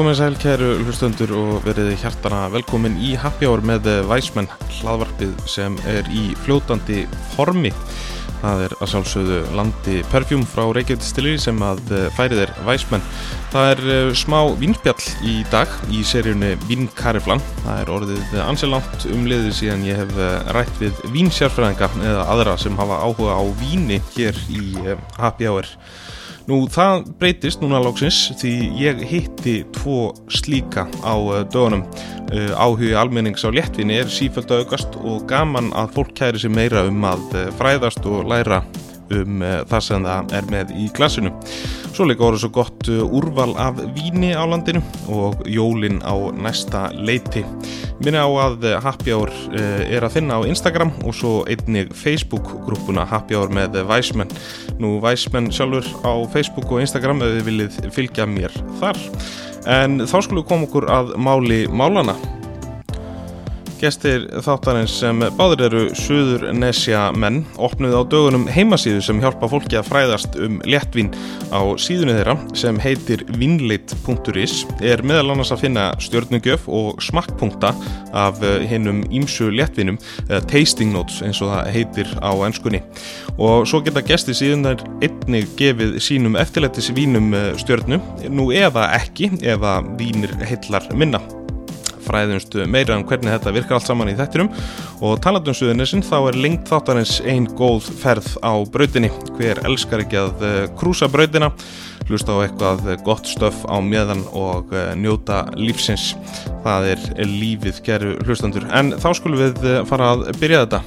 Komið sæl kæru hlustöndur og verið hjartana velkomin í Happy Hour með Væsmenn hlaðvarpið sem er í fljótandi formi. Það er að sjálfsögðu landi Perfjúm frá Reykjavík Stillir sem að færið er Væsmenn. Það er eh, smá vínspjall í dag í seríunni Vínkariflan. Það er orðið ansilangt um liðið síðan ég hef eh, rætt við vínsjárfræðinga eða aðra sem hafa áhuga á víni hér í eh, Happy Hour. Nú það breytist núna lóksins því ég hitti tvo slíka á dögunum. Áhugi almennings á léttvinni er sífælt aukast og gaman að fólk kæri sig meira um að fræðast og læra um það sem það er með í klassinu. Svo líka voru svo gott úrval af víni á landinu og jólin á næsta leiti. Minna á að Happy Hour er að finna á Instagram og svo einnig Facebook-grúpuna Happy Hour með Væsmenn. Nú Væsmenn sjálfur á Facebook og Instagram ef þið viljið fylgja mér þar. En þá skulum við koma okkur að máli málana. Gestir þáttarins sem báður eru Suður Nesja menn opnuð á dögunum heimasíðu sem hjálpa fólki að fræðast um léttvín á síðunni þeirra sem heitir vinleit.is er meðal annars að finna stjórnugjöf og smakkpunkta af hinnum ímsu léttvinum eða tasting notes eins og það heitir á ennskunni og svo geta gestir síðan þær einnig gefið sínum eftirlættis vínum stjórnu nú eða ekki eða vínir heillar minna fræðumst meira um hvernig þetta virkar allt saman í þettinum og talandum suðunisinn þá er lengt þáttarins einn góð ferð á brautinni. Hver elskar ekki að krúsa brautina? Hlusta á eitthvað gott stöf á mjöðan og njóta lífsins. Það er lífið geru hlustandur en þá skulum við fara að byrja þetta.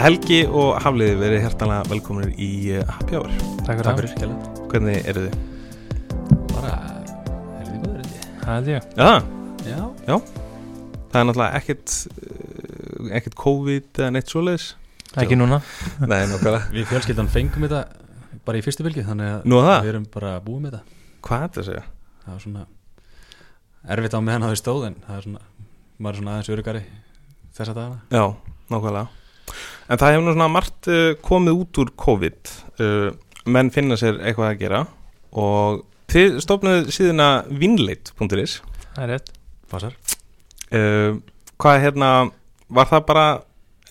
Helgi og Hafliði verið hærtalega velkominir í Happy Hour. Takk fyrir, Takk fyrir. Hvernig eru þið? Bara, helvið góður Það er ég. Já. Já. Það er náttúrulega ekkert ekkert COVID eða neitt svoleiðis. Ekki núna. Nei, Við fjölskyldan fengum þetta bara í fyrstu bylgi þannig að við erum bara búið með þetta. Hvað er þetta að segja? Það er svona erfitt á meðan það er stóð en það er svona, maður er svona aðeins örugari þessa dagana. Já, nákvæmlega. En það hefur nú svona margt uh, komið út úr COVID. Uh, menn finna sér eitthvað að gera. Og þið stofnuð síðuna vinleit.is Það er rétt. Passar uh, Hvað hérna var það bara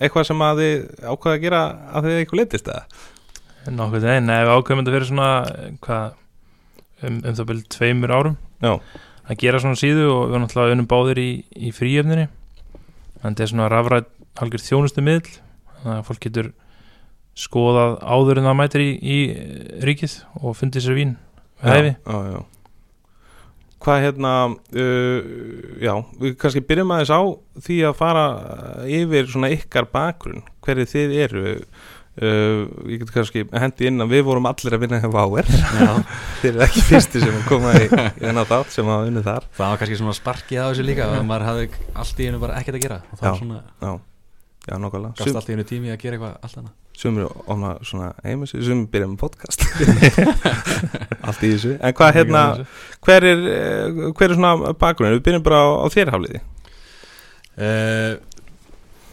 eitthvað sem að þið ákvaða að gera að þið eitthvað letist eða? Nokkuð þeim, nei, við ákveðum þetta fyrir svona hvað, um, um það byrjum tveimur árum. Já. að gera svona síðu og við erum náttúrulega unum báðir í, í fríöfninni þannig að þetta er svona rafræð halgjör þjónustu miðl þannig að fólk getur skoðað áður en það mætir í, í ríkið og fundið sér vín við hæfi. Já, já, já Hvað hérna, uh, já, við kannski byrjum aðeins á því að fara yfir svona ykkar bakgrunn, hverju þið eru, uh, ég get kannski hendi inn að við vorum allir að vinna hefur áver, þið eru ekki fyrsti sem koma í, þennan þátt sem hafa unnið þar. Það var kannski svona sparkið á þessu líka og maður hafði allt í hennu bara ekkert að gera og það Já. var svona, Já, já, nokkulega. gafst allt í hennu tími að gera eitthvað allt annað? Sumir ofna svona heimasíðu, sumir byrja með podcast, allt í þessu. En hvað hérna, hver er, eh, hver er svona bakgrunn, við byrjum bara á, á þér hafliði. uh,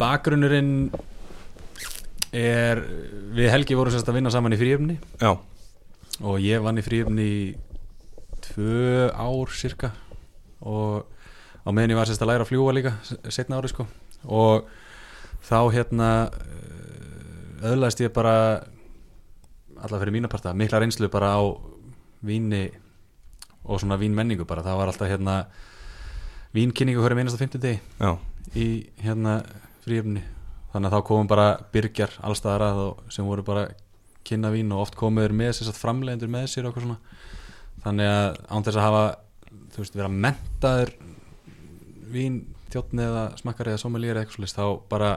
Bakgrunnurinn er við Helgi vorum sérst að vinna saman í fríöfni Já, og ég vann í fríöfni í tvö ár cirka og á meðan ég var sérst að læra að fljúa líka setna ári sko. Og þá hérna eh, öðlaðist ég bara allavega fyrir mína parta mikla reynslu bara á víni og svona vínmenningu bara. Það var alltaf hérna vínkynningu hverjum einasta 50 degi já, í hérna fríöfni þannig að þá komum bara byrgjar allstaðar að og sem voru bara kynna vín og oft komuður með sér satt framleiðendur með sér eitthvað svona. Þannig að án þess að hafa þú veist vera mentaður vín þjóttni eða smakkari eða sommelier eða eitthvað slist þá bara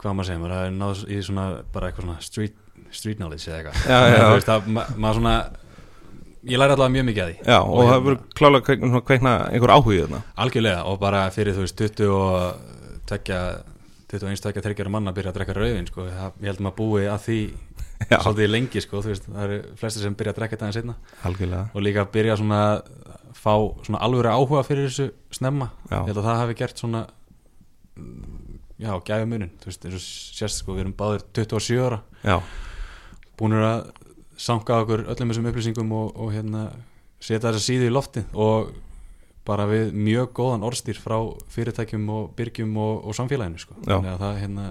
hvað maður segja maður að náðu í svona bara eitthvað svona street, street knowledge eða eitthvað ma maður svona ég læri allavega mjög mikið að því já, og, það hérna- verður klálega kveikna, kveikna einhver áhugið þarna. Algjörlega og bara fyrir þú veist 20 og tekja 21 tekja þryggjara manna að byrja að drekka rauðin sko. Ég held maður búi að því Já. svolítið lengi sko. veist, það eru flestir sem byrja að drekka þetta aðeins einna Algjörlega. og líka að byrja svona að fá svona alvöru áhuga fyrir þessu snemma Já. ég held að það hafi gert svona já, gæfi munin þú veist, eins og sérst sko, við erum báðir 27 ára. Já, búinir að sanka okkur öllum þessum upplýsingum og, og hérna setja þessa síðu í lofti og bara við mjög góðan orðstýr frá fyrirtækjum og byrgjum og, og samfélaginu sko. Já. þannig að það, hérna,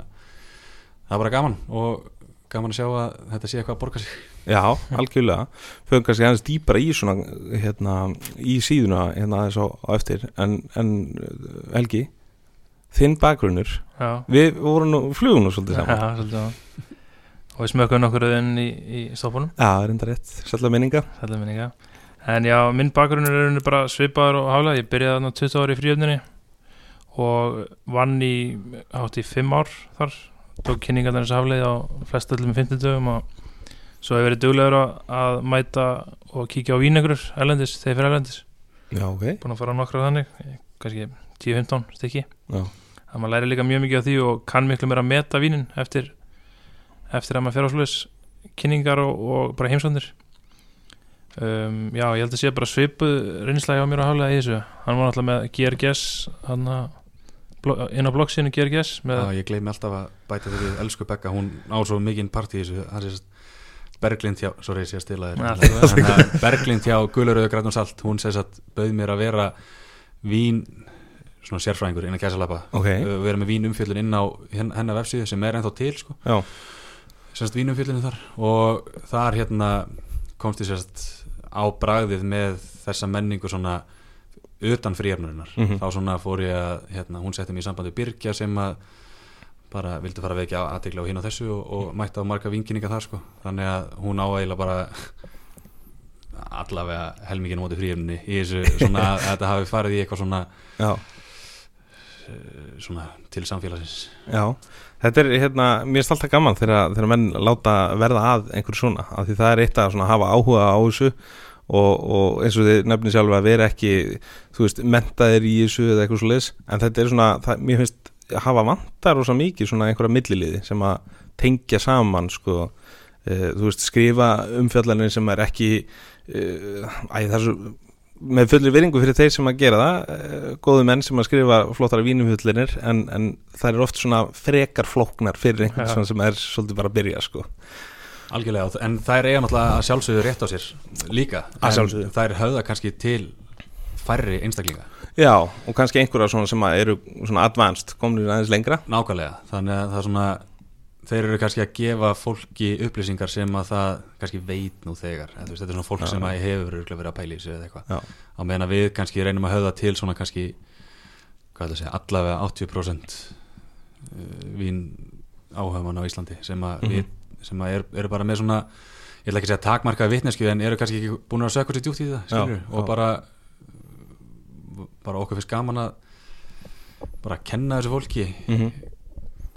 það er bara gaman og gaman að sjá að þetta sé eitthvað að borga sig. Já, algjörlega. Föðum kannski aðeins dýpara í svona hérna, í síðuna hérna aðeins á, á eftir. En, en Helgi þinn bakgrunnur. Við vorum nú, flugum nú svolítið saman. já, svolítið. Og við smökkum nokkur inn í, í stoppunum Já, það er enda rétt, svolítið minninga. Þetta minninga. En já, minn bakgrunnur er bara svipaður og hálega Ég byrjaði þarna 20 ári í fríöfninni og vann í átt í 5 ár þar. Tók kynningarnar þessu hafleið á flest öllum 50 dögum og svo hef ég verið duglegur að, mæta og kíkja á vínegrur erlendis, þegar fyrir erlendis. Já, ok. Búin að fara á nokkra þannig kannski 10-15 stykki. Já. Að maður læri líka mjög mikið á því og kann miklu meira að meta vínin eftir eftir að maður fer á sluðis kynningar og, og bara heimsvandir um, já, ég held að sé bara svipuð reynslega hjá mér að haflega í þessu. Hann var náttúrulega með GRGS hann að inn á bloggsinu GRGS með, Já, ég gleymi alltaf að bæta því við elsku Bekka, hún á svo mikinn part í þessu. Það er Berglind hjá, sorry ég sé að stila Ja, þér Berglind hjá Gularöðu Grætnum Salt, hún segist að bauð mér að vera vín svona sérfræðingur innan gæsalappa Ok, uh, vera með vínumfjöllun inn á hen- hennar vefsíðu sem er ennþá til sko. semst vínumfjöllunum þar. Og þar hérna komst ég sérst á bragðið með þessa menningu svona utan fríarnurinnar Mhm. þá svona fór ég að, hérna, hún setti mig í sambandi Birkja sem að bara vildi fara að vekja aðtegla á hinn á þessu og, og mætti á marga vinkinninga þar sko. Þannig að hún á eiginlega bara allavega helmingin móti fríarnunni í þessu svona að þetta hafi farið í eitthvað svona, já, svona til samfélagsins. Já Þetta er hérna, mér er alltaf gaman þegar, þegar menn láta verða að einhverju svona af því það er eitt að hafa áhuga á þessu og, og eins og þið nefnir sjálfur að vera ekki, þú veist, mentaðir í þessu eða eitthvað svo leis, en þetta er svona það, mér finnst hafa vantar rosa mikið svona einhverja milliliði sem að tengja saman, sko e, þú veist, skrifa umfjallanir sem er ekki e, æ, það er svo með fullir viringu fyrir þeir sem að gera það eh, góðu menn sem að skrifa flottara vínumhullinir en, en það er oft svona frekar flóknar fyrir einhvern svona sem er svolítið bara að byrja sko. Algjörlega, en þær eiga náttúrulega að sjálfsögðu rétt á sér líka Að sjálfsögðu. En þær höfða kannski til færri einstaklinga Já, og kannski einhverja svona sem að eru svona advanced, komnir aðeins lengra Nákvæmlega, þannig að það er svona þeir eru kannski að gefa fólki upplýsingar sem að það kannski veit nú þegar þú veist, þetta er svona fólk Já. sem að hefur verið að pæla í sig eða eitthvað á meðan að við kannski reynum að höfða til svona kannski hvað er það að segja, allavega 80% uh, vín áhauðmann á Íslandi sem að, Mhm. við, sem að er, eru bara með svona ég ætla ekki að segja takmarkaði vitnesku en eru kannski ekki búin að sökja sér djúpt í það Já, og já. bara bara okkur finnst gaman að bara kenna þessu fólki mm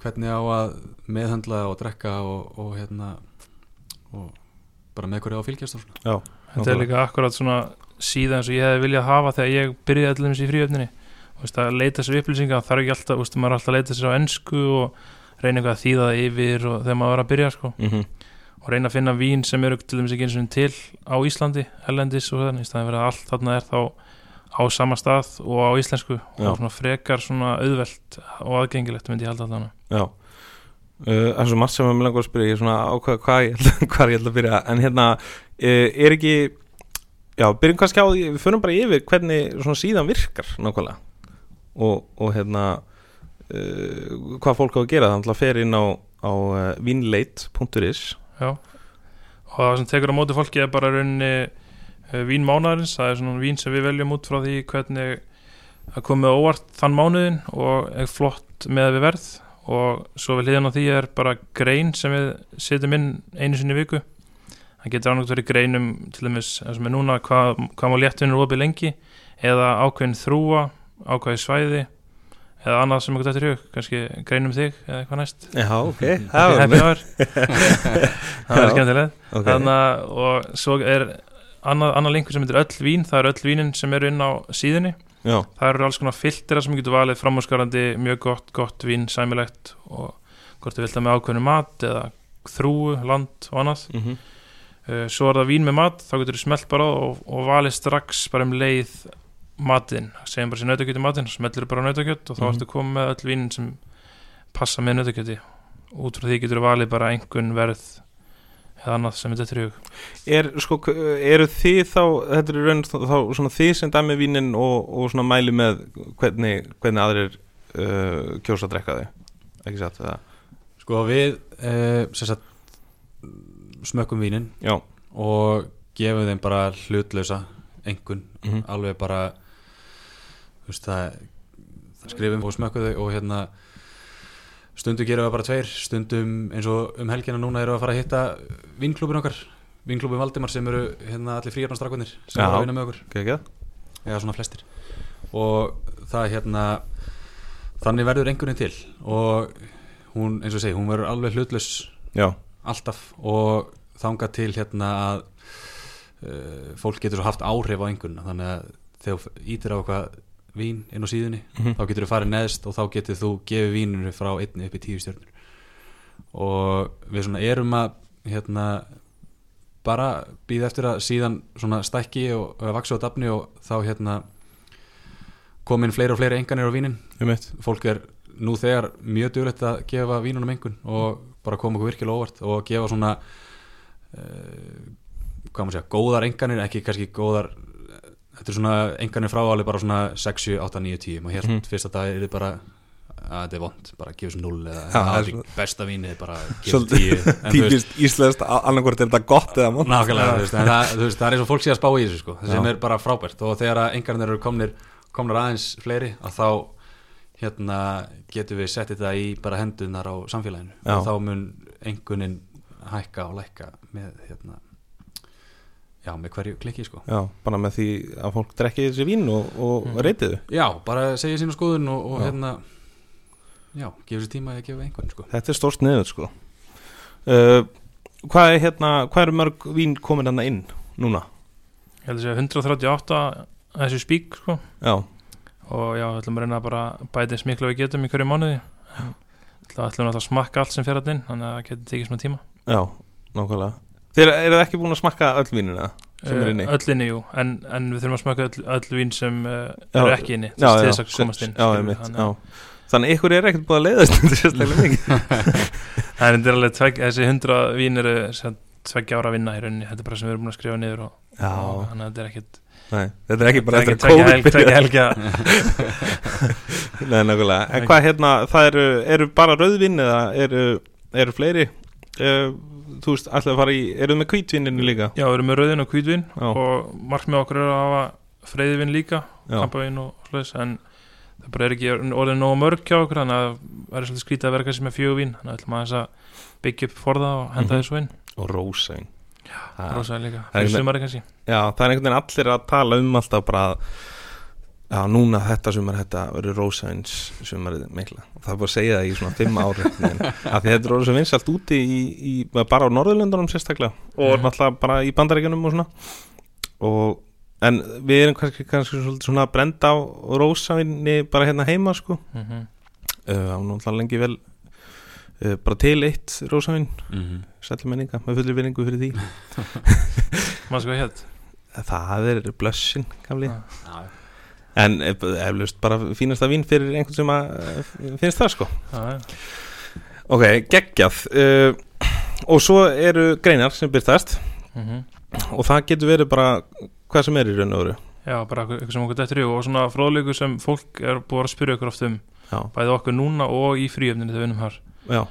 hvernig á að meðhandla og drekka og, og hérna og bara með hverju á að fylgjast og svona. já þetta er líka akkurat svona síða eins og ég hefði viljað hafa þegar ég byrjaði allir í fríöfninni. Þú veist, að leita sér upplýsinga það þarf ekki alltaf, þú veist, maður er alltaf að leita sér á ennsku og reyna eitthvað að þýða það yfir og þegar maður var að byrja sko. Mm og reyna að finna vín sem eru til dæmis ekki eins og til á Íslandi, Hellendis og þannig í staðin fyrir að allt þarna er þá á sama stað og á íslensku Já. og svona frekar svona auðvelt og aðgengilegt myndi ég halda þarna Já. Uh, það er svo margt sem ég langar að spyrja ég er svona ákveða hvað ég ætla, að byrja. En hérna, uh, er ekki já, byrjum kannski á því við förum bara yfir hvernig svona síðan virkar nákvæmlega. Og, og hérna uh, hvað fólk á að gera. Þannig að fer inn á, á vinleit.is Já. og það sem tekur á móti fólki er bara uh, vín mánaðarins, það er svona vín sem við veljum út frá því hvernig að komið óvart þann mánuðin og er flott með við verð. Og svo við hliðan á því er bara grein sem við setjum inn einu sinni viku. Það getur annars verið greinum til dæmis eins og með núna hvað, hvað má léttvinur opið lengi eða ákveðin þrúa ákveðin svæði eða annað sem eitthvað eftir hug, kannski greinum þig eða eitthvað næst. Já, ok, það hour. Það er Já. skemmtilegt. Okay. þannig að og svo er annað, annað linkur sem heitir öll vín það eru öll vínin sem eru inn á síðunni. Já, það eru alls konar filtera sem getur valið framhúsgarandi, mjög gott, gott vín sæmilegt og hvort þið vilt það með ákveðinu mat eða þrúu, land og annað. Mm uh, svo er það vín með mat, þá getur þið smelt bara og, og valið strax bara um leið matinn, segjum bara sér nautakjöti matinn smellir bara á nautakjöt og þá Mhm. ertu komið með öll vínin sem passa með nautakjöti. Út frá því getur þið valið bara einhvern verð eða annað sem þetta er hug. Er, sko, eru þið þá þetta er raun þá svona þið sem dæmi vínin og, og svona mæli með hvernig, hvernig aðrir uh, kjósa að drekka þau? Ekki satt það Sko við uh, sem sagt smökkum vínin já, og gefum þeim bara hlutlausa engun, Mhm. alveg bara veist það, það skrifum og smökkum þau og hérna stundum gerum við bara tveir stundum eins og um helgina núna erum við að fara að hitta vinklúbin okkar vinklúbin Valdimar sem eru hérna allir fríjarnarstrakunir sem eru að vinna með okkur. Ekki ekki eða svona flestir. Og það hérna þannig verður einhverjum til og hún, eins og segi, hún verður alveg hlutlaus já, alltaf og þanga til hérna að uh, fólk getur svo haft áhrif á einhverjum þannig að þegar ítir á eitthvað vín inn á síðunni, Mhm. þá getur þú farið neðst og þá getur þú gefið víninu frá einni upp í tíu stjörnur. Og við svona erum að hérna bara býða eftir að síðan svona stækki og, og vaksa á dafni og þá hérna komin fleiri og fleiri enganir á vínin. Fólk er nú þegar mjög duglegt að gefa vínunum engun og bara koma okkur virkilega óvart og gefa svona uh, hvað maður segja, góðar enganir ekki kannski góðar þetta er svona enganir frá alveg bara svona 6, 7, 8, 9, 10 maður hér Mhm. fyrsta dag er þið bara að þetta er vond, bara gefa þessu 0 eða besta vínið bara þessu 10 en þú veist, típist íslenskt annarkvort er þetta gott eða món nákvæmlega, veist, það, veist, það er eins og fólk sé að spá í þessu sko, sem er bara frábært. Og þegar að engarnir eru komnir, komnir aðeins fleiri að þá hérna getum við sett þetta í bara hendunar á samfélaginu. Já. og þá mun engunin hækka og lækka með hérna já, með hverju klikki sko. Já, bara með því að fólk drekki þessi vín og, og Mhm. reytið þau. Já, bara segja sína skoðun og, og Já. hérna já, gefur sér tíma að gefa einhvern sko. Þetta er stórt niður sko. Uh, hvað er hérna hvað eru mörg vín komin hann inn núna? Ég held að sé 138 að þessu spík sko. Já, og já, við ætlum að reyna bara bæta eins miklu og við getum í hverju mánuði. Það ætlum við að smakka allt sem fer að inn þannig að það getur tekið smá tíma. Já, nákvæmlega þeir eru ekki búin að smakka öll vínina sem er inni? Eh, Öll inni, jú, en, en við þurfum að smakka öll, öll vín sem uh, eru ekki inni til þess að komast inn já, einmitt, þannig þannig ykkur er ekkert búin að leiðast sérstaklega mikið. Það er alveg tvegg, þessi 100 vín eru tveggja ára að vinna í rauninni. Þetta er bara sem við erum búin að skrifa niður og, og þannig að þetta er ekkit Nei, þetta er ekki bara eftir að tveggja helgja Nei, nákvæmlega. En hvað hérna, það eru, eru bara rauðvinn eða eru, eru fleiri? Uh, Þú veist, ætlaðu að fara í Eru með hvítvinninu líka? Já, við erum með rauðin og hvítvin Já. og markmið okkur er að hafa freyðivin líka, Já, kampavin og slúðis en það bara er ekki orðið nógu mörg hjá okkur þannig að það er svolítið skrítið að vera kannski með fjöguvin þannig að ætlum aðeins að byggja upp forða og henda Mhm. þessu inn. Og rósavín Já, rosalega líka, er fyrir sumari kannski. Já, það er einhvern veginn allir að tala um alltaf bara að Já, núna þetta sumar þetta verður rósavíns sumarið mikla það er bara að segja það í svona fimm ári af því þetta er orðið svo vinsalt úti í, í, bara á Norðurlöndunum sérstaklega og Mhm. náttúrulega bara í bandaríkjunum og svona og en við erum kannski, kannski svona að brenda á rósavinni bara hérna heima sko mm -hmm. uh, og náttúrulega lengi vel uh, bara til eitt rósavinn mm -hmm. sætla menninga með fullir vinningu fyrir því maður sko hétt það er blössin gamli Já. já, en ef- eflaust bara fínasta vín fyrir einhvern sem að uh, finnst það sko. Ok, geggjað. Uh, og svo eru greinar sem byrtast mm -hmm. og það getur verið bara hvað sem er í raun og veru. Já, bara eitthvað sem okkur dættur í og svona fróðleikur sem fólk er búið að spyrja okkur oft um. Já, bæði okkur núna og í fríöfninu þegar við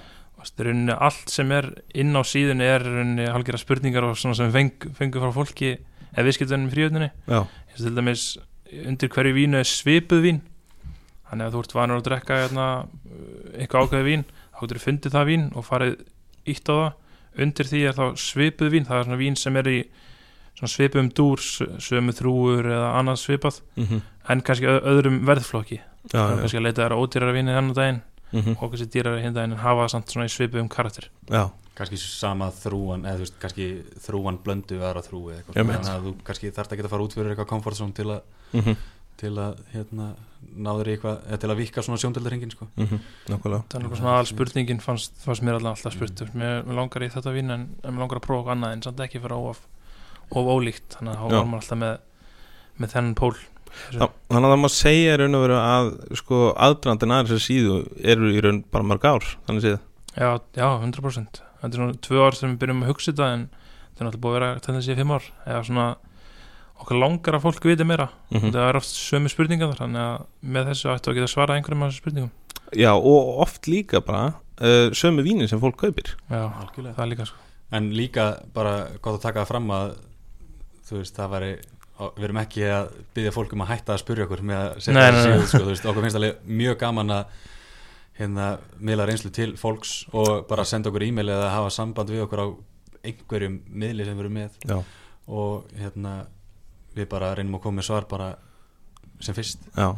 er rauninni allt sem er inn á síðunni er halgjara spurningar og svona sem við feng, frá fólki eða viðskiptunum í fríöfninu. Eins og til dæmis undir hverju vínu er svipuð vín. Þannig að þú ert vanur að drekka hérna, eitthvað ákveði vín þá getur þú fundið það vín og farið ítt á það. Undir því er þá svipuð vín. Það er svona vín sem er í svipuðum dúr, sö- sömu þrúur eða annað svipað mm en kannski öð- öðrum verðflokki. Já, er já, kannski að leita þær að ódýrara víni þannig daginn mm og kannski dýrara hinn daginn en hafa það samt svona í svipuðum karakter. Já, kannski sama þrúan eða þú veist, kannski þrúan blöndu aðra þrúi eða eitthvað. Þannig að þú kannski þarft ekki að fara út fyrir eitthvað comfort zone til að, mm til að hérna, náður í eitthvað, eða til að vika svona sjóndeldarhingin sko. nákvæmlega. Það er eitthvað svona aðal spurningin fannst, fannst mér alltaf spurt Mm. mér, mér langar í þetta vín en, en mér langar að prófa eitthvað annað en samt ekki fyrir of, of ólíkt. Þannig að þá var maður alltaf með með þennan pól Já, þannig að það má segja í raun og veru að sko aðdrandin aðeins að síðu eru í raun bara mörg ár þannig séð. Já, já, 100% þetta er svona tvö ár sem við byrjum að hugsa þetta en þetta er náttúrulega búið að vera þetta sé fimm ár. Eða svona okkur langar að fólk viti meira. Mhm. það er oft sömu spurningar þar þannig að með þessu ættu að geta svarað einhverjum af þessu spurningum. Já, og oft líka bara uh, sömu vínin sem fólk kaupir. Já, Algjörlega. það er líka sko. En líka bara gott að taka það fram að þú veist, það væri við erum ekki að byggja fólk um að hætta að spurja okkur með að setja þessi síðu sko, þú veist, okkur finnst alveg mjög gaman að hérna miðla reynslu til fólks og bara senda okkur e-mail eða hafa samband við okkur á einhverjum miðli sem við erum með. Já, og hérna við bara reynum að koma með svar bara sem fyrst. Já.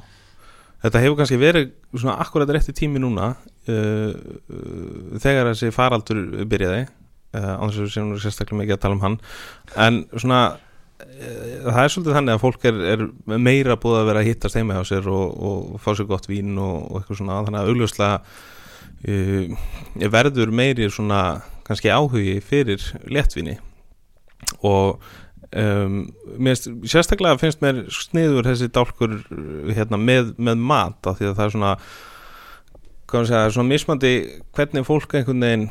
Þetta hefur kannski verið svona akkurat rétti tími núna uh, uh, þegar þessi faraldur byrjaði uh, án þess að við séum nú sérstaklega mikið að tala um hann. En svona það er svolítið þannig að fólk er, er meira búið að vera að hittast heima hjá sér og, og fá sér gott vín og, og eitthvað svona. Þannig að augljóslega uh, verður meiri svona kannski áhugi fyrir léttvinni og um, mér, finnst- sérstaklega finnst mér sniður þessi dálkur hérna, með, með mat af því að það er svona maður segja, svona mismandi hvernig fólk einhvern veginn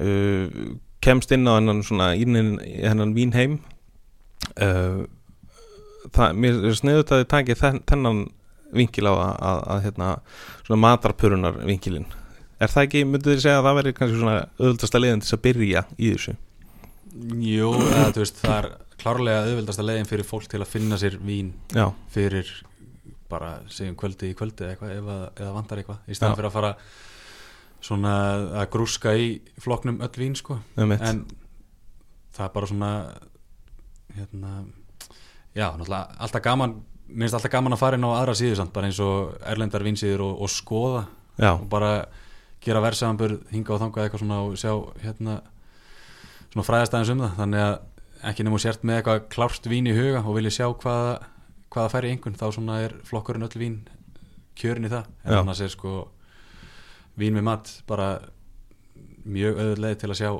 uh, kemst inn á hennan svona inn hennan vínheim það, mér er sniður að þið taki þenn, þennan vinkil á að, að, að hérna, svona matarpurunar vinkilin er það ekki, mynduð þið segja að það veri kannski svona auðvöldasta leiðin til að byrja í þessu? Jú, eða, veist, það er klárlega auðvildasta leiðin fyrir fólk til að finna sér vín já, fyrir bara segjum kvöldi í kvöldi eða, eitthvað, ef að, eða vantar eitthvað. Í staðan fyrir að fara svona að grúska í flokknum öll vín sko. En það er bara svona hérna já, náttúrulega alltaf gaman minnst alltaf gaman að fara inn á aðra síður samt bara eins og erlendar vínsíður og, og skoða. Já, og bara gera versaðanbur hinga og þangað eitthvað svona og sjá hérna svona fræðastæðins um það. Þannig að ekki nefnum sért með eitthvað klárt vín í huga og vilja sjá hvaða hvaða færi einhvern þá svona er flokkurinn öll vín kjörin í það. En Já. annars er sko vín með mat bara mjög auðvitað til að sjá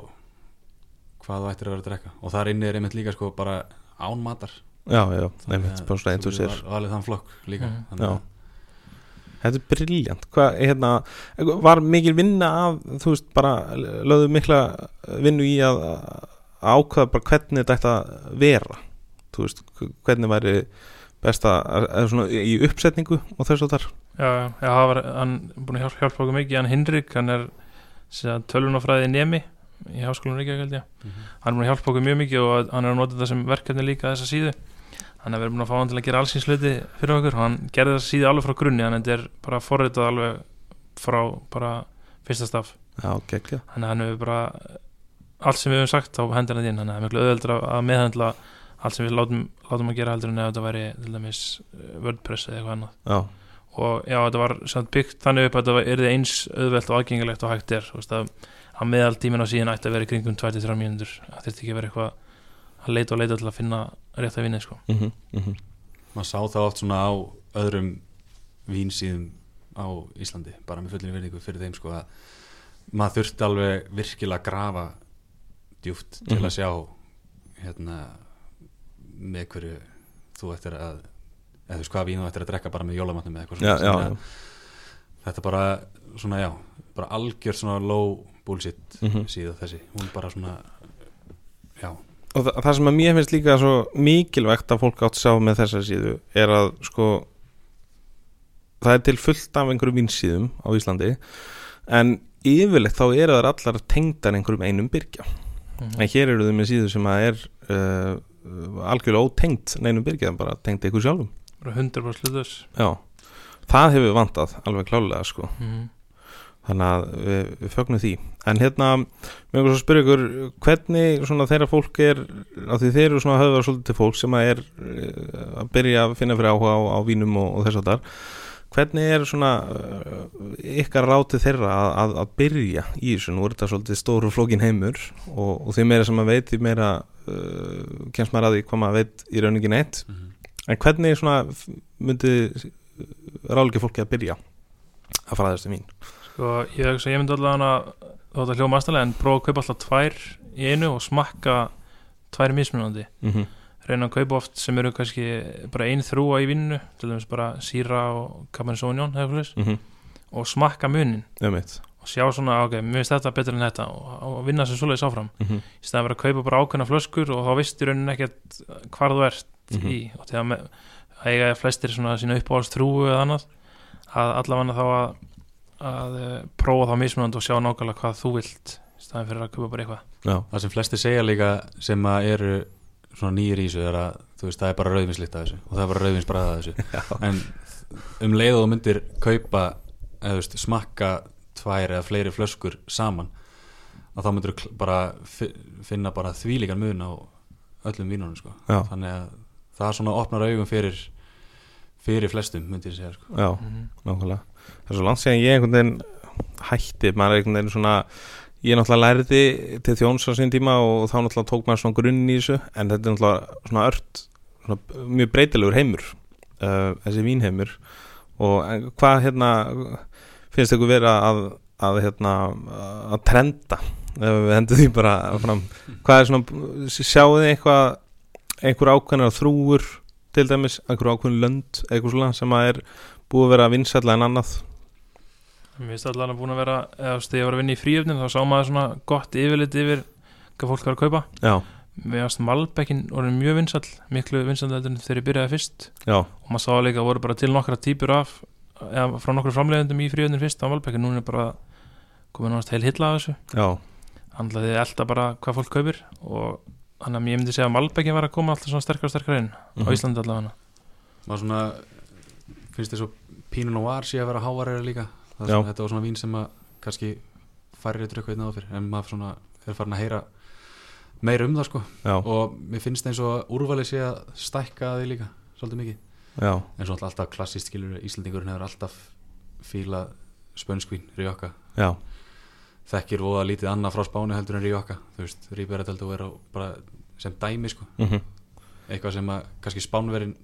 hvað þú ættir að vera að drekka. Og þar inni er einmitt líka sko bara án matar. Já, já, nefnitt, bara svona eins og sér. og alveg þann flokk líka Mhm. Að- Þetta er briljant Hvað, hérna, var mikil vinna af, þú veist, bara lögðu mikla vinnu í að, ákveða bara hvernig þetta ætti að vera? Þú veist, hvernig væri best að, eða svona í uppsetningu og þess að þar? Já, já, já, það var hann búin að hjálpa, hjálpa okkur mikið, hann Hinrik hann er tölvunafræði nemi í háskólanum Reykjavík held ég. Mhm. hann er búin að hjálpa okkur mjög mikið og hann er að nota þetta sem verkefni líka þessa síðu. Hann er verið búin að fá hann til að gera allsins hluti fyrir okkur og hann gerði þessa síðu alveg frá grunni. Þannig að þetta er bara forritað alveg frá bara fyrsta staf. Þannig að hann hefur bara allt sem við höfum sagt á hendur hann inn. Þannig að það er miklu auðveldra að meðhandla allt sem við látum, látum að gera heldur en ef þetta væri til dæmis eh, WordPress eða eitthvað annað. Já, og já, þetta var byggt þannig upp að þetta er eins auðvelt og aðgengilegt og hægt er. Þú veist að, að meðal tíminn á síðan ætti að vera í kringum 2-3 mínútur það þurfti ekki að vera eitthvað að leita og leita til að finna rétt að vinna sko. mhm, mhm maður sá það oft svona á öðrum vínsíðum á Íslandi bara með fullinni verðingu fyrir þeim sko að maður þurfti alveg virkilega að grafa djúft til Mhm. að sjá hérna með hverju þú ættir að eða þú veist hvað vín þú ættir að drekka bara með jólamatnum eða eitthvað Já, svona já, já að þetta bara svona já bara algjör svona low bullshit Mhm. síða þessi. Hún bara svona já. Og það, það sem að mér finnst líka svo mikilvægt að fólk átt að sjá með þessa síðu er að sko það er til fullt af einhverjum vinsíðum á Íslandi en yfirleitt þá eru þar allar tengdar einhverjum einum byrgja Mhm. en hér eru þau með síðu sem að er uh, algjörlega ótengt neinum byrgja en bara tengt ykkur sjálfum. Bara 100% hlutus Já, það hefur vantað alveg klálega sko. Mm. Þannig að við, við fögnum því. En hérna, mér er svo spyrja ykkur hvernig svona þeirra fólk er af því þeir eru svona höfðar svolítið til fólk sem að er eh, að byrja að finna fyrir áhuga á, á vínum og, og þess að þar hvernig er svona uh, ykkar ráti þeirra að, að, að byrja í þessu, nú er þetta svolítið stóru flókin heimur og, og því meira sem maður veit því meira uh, kemst maður að því hvað maður veit í rauningin eitt Mhm. en hvernig svona myndi ráleiki fólki að byrja að fara þessi vín sko, ég, hugsa, ég myndi allavega að þótt að hljóma aðstæðlega en prófa að kaupa alltaf tvær í einu og smakka tvær mismunandi mm -hmm. reyna að kaupa oft sem eru kannski bara ein þrúa í vinnu til dæmis bara síra og svoleiðis, Mm -hmm. og smakka munin og sjá svona, ok, mér finnst þetta betur en þetta og, og vinna sér svoleiðis áfram Mhm. í staðan fyrir að kaupa bara ákveðna flöskur og þá veist í rauninni ekkert hvar þú ert Mhm. í og þegar eiga flestir svona sína uppáhalds trúu eða annað að allavega þá að, að eh, prófa þá mismunandi og sjá nákvæmlega hvað þú vilt í staðan fyrir að kaupa bara eitthvað. Já, Það sem flesti segja líka sem að eru svona nýjir í þessu er að þú veist það er bara rauðvinslitt af þessu og það er bara rauðvinsbræða af þessu. En um leið og þú myndir kaupa eða veist smakka tvær eða fleiri flöskur saman að þá myndir þú bara fi- finna bara þvílíkan mun á öllum vínunum sko. Já. þannig að það er svona opnar augum fyrir fyrir flestum myndi ég segja sko. Já, nákvæmlega Það er svo langt síðan ég einhvern veginn hætti, maður er einhvern veginn svona ég náttúrulega lærði til þjóns á sín tíma og þá náttúrulega tók maður svona grunn í þessu. En þetta er náttúrulega svona ört svona mjög breytilegur heimur uh, þessi vínheimur. Og hvað hérna finnst ykkur vera að, að hérna að trenda? Við hendum því bara fram hvað er svona, sjáu þið eitthvað einhver ákveðnar þrúur til dæmis, einhver ákveðin lönd eitthvað svona sem að er búið að vera vinsætla en annað. Mér finnst allan að búin að vera eða þegar ég var að vinna í fríöfnin þá sá maður svona gott yfirlit yfir hvað fólk var að kaupa. Já, Mér finnst Malbekkin orðin mjög vinsall miklu heldur en þegar ég byrjaði fyrst. Já, og maður sá líka að voru bara til nokkra típur af eða frá nokkru framleiðendum í fríöfnin fyrst á Malbekkin, núna er bara komið náttúrulega heil hilla af þessu. Já, Þannig að þið elda bara hvað fólk kaupir og þannig að ég myndi segja að Malbekkin var að koma alltaf svona sterkar og sterkar inn á Mhm. Íslandi allavega. Maður svona finnst þess að Pinot Noir sé að vera hávarera líka. Það er svona, þetta var svona vín sem að kannski færri drukku einn fyrir en maður svona er farin að heyra meira um það sko. Já, og mér finnst eins og úrvalið sé að stækka því líka svolítið mikið. Já, en svo alltaf klassist skilur Íslandingurinn hefur alltaf fílað spönskvín Rjóka já, þekkir voða lítið annað frá Spáni heldur en Rjóka þú veist, Ríbera teldu vera bara sem dæmi sko. Mhm, eitthvað sem að kannski Spánverin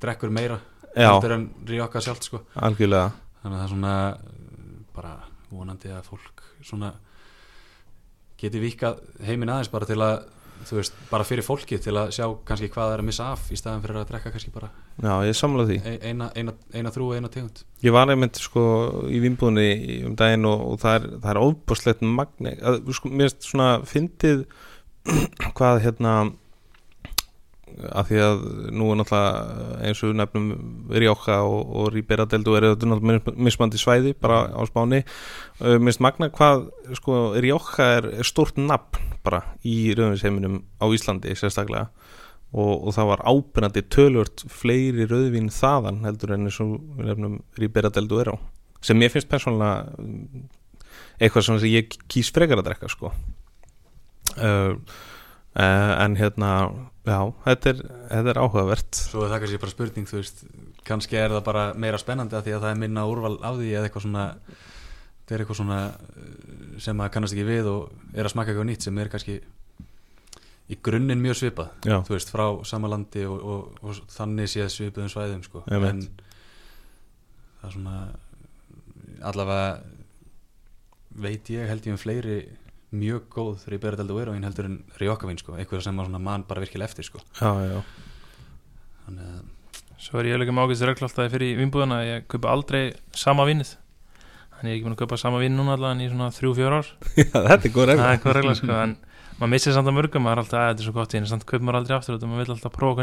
drekkur meira heldur en Rjóka sjálft sko. Algjörlega. Þannig að það er svona uh, bara vonandi að fólk svona geti vikað heiminn aðeins bara til að þú veist, bara fyrir fólki til að sjá kannski hvað það er að missa af í staðan fyrir að drekka kannski bara já, ég samla því. eina, eina, eina þrú og eina tegund. Ég var einmitt sko í vinnbúðinni um daginn og, og það er, það er óbúslegt magni, að, sko, mér finnst svona fyndið hvað hérna að því að nú er náttúrulega eins og nefnum Rjóka og, og Ríbera Deldu er þetta náttúrulega mismandi svæði bara á Spáni. Uh, minnst magna hvað sko Rjóka er, stort nafn bara í rauðvinsheiminum á Íslandi sérstaklega. Og, og það var ábyrnandi tölvört fleiri rauðvín þaðan heldur en eins og nefnum Ríbera Deldu er á sem mér finnst persónulega um, eitthvað sem ég kýs frekar að drekka sko. Uh, en hérna já, þetta er, þetta er áhugavert. Svo er það kannski bara spurning þú veist, kannski er það bara meira spennandi að því að það er minna úrval af því eða eitthvað svona það er eitthvað svona uh, sem maður kannast ekki við og er að smaka eitthvað nýtt sem er kannski í grunninn mjög svipað já, þú veist, frá sama landi og, og, og þannig séð svipuðum svæðum sko. en það er svona allavega veit ég held ég um fleiri mjög góð Ríbera del Duero en heldur en Rjókavinn sko, eitthvað sem maður svona mann bara virkilega eftir sko. já, já, þannig að Svo er ég líka með ágæst regla alltaf fyrir vinnbúðuna að ég kaupa aldrei sama vinnið Þannig ég er ekki búin að kaupa sama vinn núna allavega en í svona þrjú, fjör ár. Já þetta er góð Það regla er hvað regla sko en maður missir samt að mörgum, maður er alltaf að þetta er svo gott í en samt kaupir maður aldrei aftur út og maður vil alltaf prófa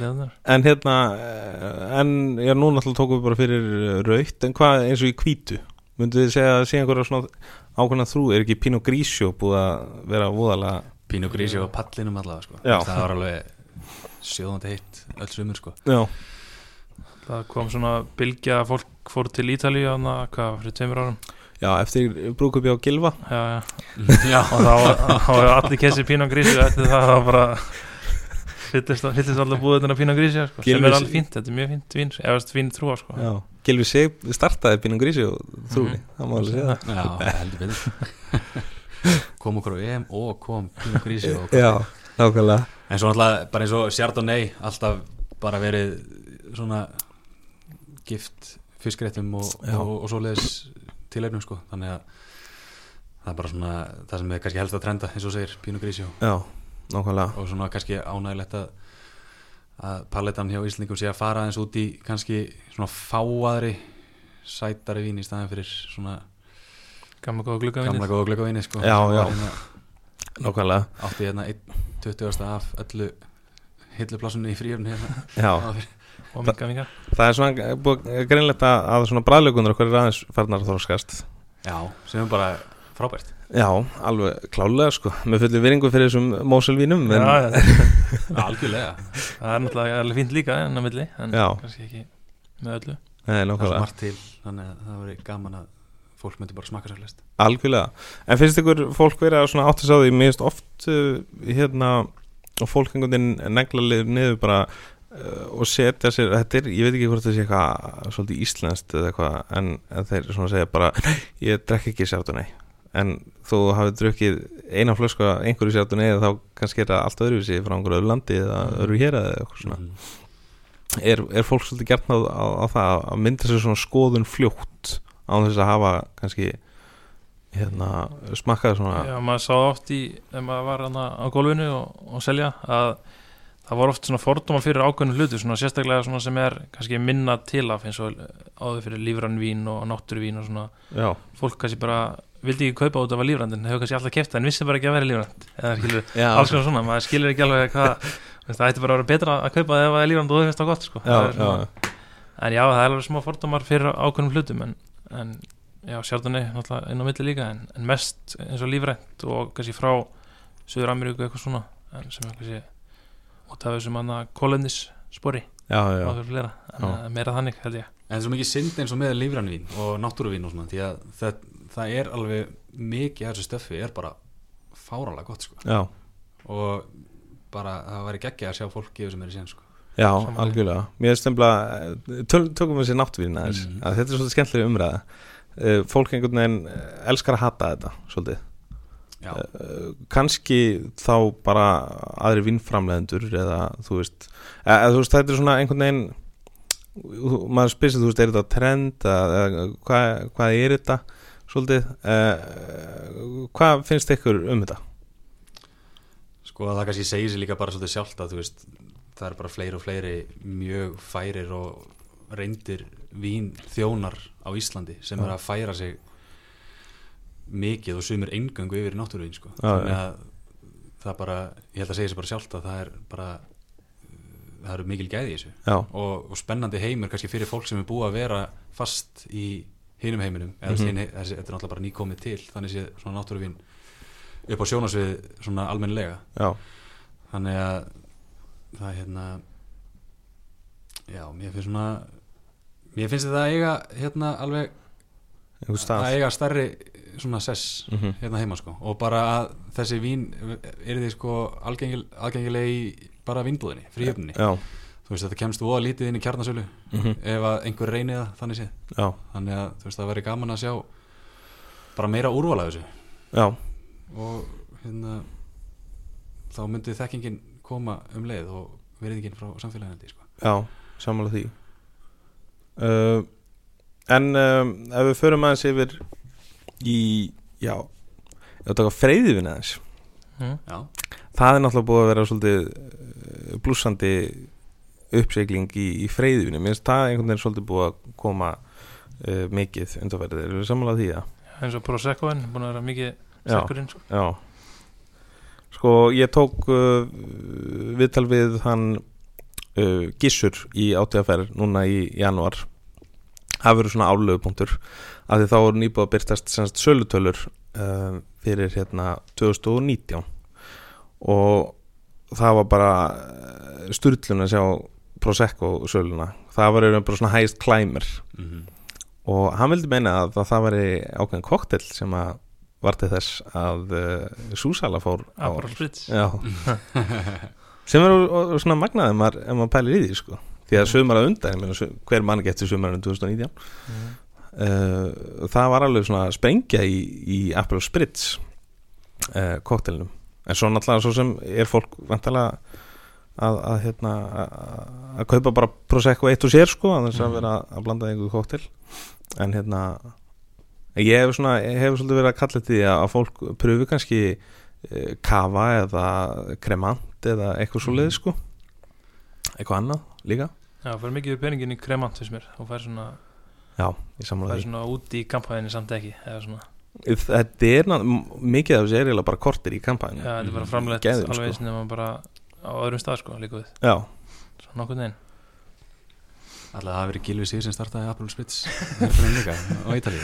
en hérna eh, en já, nú náttúrulega tókum við bara fyrir raukt en hvað eins og í hvítu? Myndu þið segja að sé einhverja svona ákveðna þrú, er ekki Pinot Grigio búið að vera voðalega Pínu Grísi á pallinum allavega sko. Já. það var alveg sjóðandi heitt öll sumur sko. já, Það kom svona bylgja að fólk fór til Ítalíu þarna, hvað, fyrir tveimur árum? Já, eftir brúkupi á Gilva Já, já. Já, og þá hefur allir kessi grísi og eftir það þá bara fyllist alltaf búið þetta pínu grísi sko, sem er alveg fínt, þetta er mjög fínt vín eða fín trúa sko. Gilvi Sig startaði Pinot Grigio þrúni, Mhm. það má alveg segja. Það já heldur betur. Kom okkur á EM og kom Pínu Grísi og já, nákvæmlega. En svo náttúrulega bara eins og Chardonnay alltaf bara verið svona gift fiskréttum og, og, og svoleiðis tilefnum sko. Þannig að það er bara svona það sem er kannski helst að trenda eins og segir Pínu Grísjó já, nákvæmlega. Og svona kannski ánægilegt að að palletan hjá Íslingum sé að fara eins út í kannski svona fáaðri sætari vín í staðin fyrir svona gamla góða gluggavinni gamla góða glöggavíni sko. Já, já. hérna, Nákvæmlega. átti hérna 1.20. af öllu hilluplassunni í fríöfni hérna. Og minga minga það er svona greinlegt að, að svona bræðlökunar okkur er aðeins farnar að þróskast já, sem er bara frábært Já, alveg klálega sko. Með fullu viringu fyrir þessum móselvínum en, já, já, algjörlega, það er náttúrulega alveg fínt líka en að milli en Já. kannski ekki með öllu. Nei, það er margt til þannig að það verið gaman að fólk myndi bara smakka sér flest algjörlega. En finnst ykkur fólk verið að svona átt að sá því? Finnst oft uh, hérna og fólk einhvern veginn neglalið niður bara uh, og setja sér þetta er, ég veit ekki hvort það sé eitthvað svolítið íslenskt eða eitthvað en, en þeir svona segja bara, "Nei, ég drekk ekki sértunni en þú hafið drukkið eina flösku af einhverju sértunni eða þá kannski er það allt öðruvísi frá einhverju öðru landi eða öðru hér eða eitthvað svona. Mhm. er, er fólk svolítið gert á, á, á það að mynda sér svona skoðun fljótt á þess að hafa kannski hérna smakkað svona? Já, maður sá oft í, ef maður var hana á gólfinu og, og selja að það var oft svona fordóma fyrir ákveðnu hlutu svona sérstaklega svona sem er kannski minna til af eins og áður fyrir lífrann vín og náttúruvín og svona. Já, fólk kannski bara vildi ekki kaupa út af að lífrandin hefur kannski alltaf það en vissi bara ekki að vera lífrand eða skilur, já, alls konar svona, maður skilur ekki alveg hvað það ætti bara að vera betra að kaupa það ef það er lífrand og þú finnst það gott sko. já, Það já, en já, það er alveg smá fordómar fyrir ákveðnum hlutum en, en já, sjálfdunni náttúrulega inn á milli líka en, en mest eins og lífrænt og kannski frá Suður Ameríku eitthvað svona en sem er kannski út af þessum annað kólendis spori já, já, og fyrir fleira en Já. uh, meira þannig held ég En það er svo mikið synd eins og með lífrannvín og náttúruvín og svona því að það, það er alveg mikið af þessu stöffi er bara fáralega gott sko. Já, og bara það væri geggja að sjá fólk gefa sem er í sen sko. Já Samanlega. algjörlega. Mér finnst nefnilega, eh, tökum við sér náttvín aðeins, Mhm. að þetta er svolítið skemmtilega umræða. Uh, fólk einhvern veginn eh, elskar að hata þetta svolítið. Já, kannski þá bara aðri vinnframleðendur eða þú veist, eða, þú veist þetta er svona einhvern veginn maður spyrir sig, þú veist, er þetta trend eða hvað, hvað er þetta svolítið uh, hvað finnst ykkur um þetta? sko að það kannski segir sér líka bara svolítið sjálft að þú veist það er bara fleiri og fleiri mjög færir og reyndir vín þjónar á Íslandi sem Já. er að færa sig mikið og sumir eingöngu yfir náttúruvín sko. Já. að það bara, ég held að segja sér bara sjálft að það er bara það eru mikil gæði í þessu og, og spennandi heimur kannski fyrir fólk sem er búið að vera fast í hinum heiminum eða mm -hmm. þessi, þetta er náttúrulega bara nýkomið til þannig sé svona náttúruvín upp á sjónasvið svona almennilega. Já, þannig að það er hérna já, mér finnst svona mér finnst þetta að eiga hérna alveg að eiga stærri svona sess mm hérna heima sko. Og bara að þessi vín er þið sko algengil, algengileg í bara vínbúðinni, fríöfninni Já, þú veist þetta kemst voða lítið inn í kjarnasölu mm ef að einhver reynið það þannig séð. Já, þannig að þú veist það væri gaman að sjá bara meira úrvala þessu. Já, og hérna þá myndi þekkingin koma um leið og veriðingin frá samfélagandi sko. já, sammála því. Uh, En um, ef við förum aðeins yfir í, já ef við taka freyðivinn aðeins. Mm. já, það er náttúrulega búið að vera svolítið uh, blúsandi uppsegling í, í freyðivinu, mér finnst það einhvern veginn svolítið búið að koma uh, mikið undanferðið, erum við sammála því að eins og Proseccoin, búin að vera mikið sekkurinn sko. Já. Sko ég tók uh, viðtal við hann uh, Gissur í átíðaferð núna í janúar. Það verður svona álöfupunktur af því þá voru nýbúið að byrtast semst sölutölur fyrir hérna 2019 og það var bara sturlun að sjá Prosecco söluna. Það var einhvern bara svona hægst klæmur mm og hann vildi meina að það, það væri ákveðin koktel sem að var til þess að uh, Súsala fór á sem er svona magnað ef maður, maður pælir í því sko. því að sumar að undan, meina, hver mann getur sumarinn 2019 mm. uh, það var alveg svona sprengja í, í Aperol Spritz uh, koktelnum en svo náttúrulega svo sem er fólk vantalega að, að hérna að, kaupa bara Prosecco eitt og sér sko, að þess að Mhm. vera að blanda einhver koktel en hérna ég hef svona, hef svolítið verið að kalla þetta því að fólk pröfu kannski uh, kava eða kremant eða eitthvað svo leið sko. Eitthvað annað líka. Já, það fyrir mikið peningin í kremant fyrst mér. Og fær svona, já, fær svona út í kampæðinni samt ekki eða svona, þetta er mikið af þessu er eiginlega bara kortir í kampæðinu já, þetta er bara framleitt Geðveikt, alveg sko. eins nema bara á öðrum stað sko, líka við, já, svona nokkuð neginn Alltaf það hafi verið Gilvi Sig sem startaði Apple Spitz líka á Ítalíu.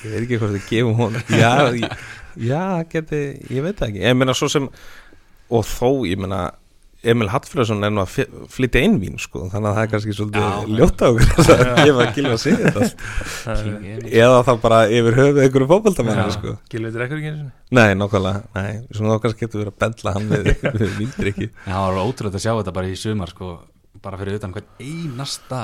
Ég veit ekki hvort þið gefum hún já, já, geti, ég veit það ekki. Ég meina svo sem og þó, ég meina Emil Hattfjörðsson er nú að flytja inn vín sko, þannig að það er kannski svolítið á okkur að gefa að gilfa sig þetta eða þá bara yfir höfuð einhverju fótboltamenni Já. sko. Gilvið drekkur ekki einu sinni? Nei, nákvæmlega, nei, svona þá kannski getur verið að bendla hann við, við vindriki það var ótrúlega að sjá þetta bara í sumar sko, bara fyrir utan hvern einasta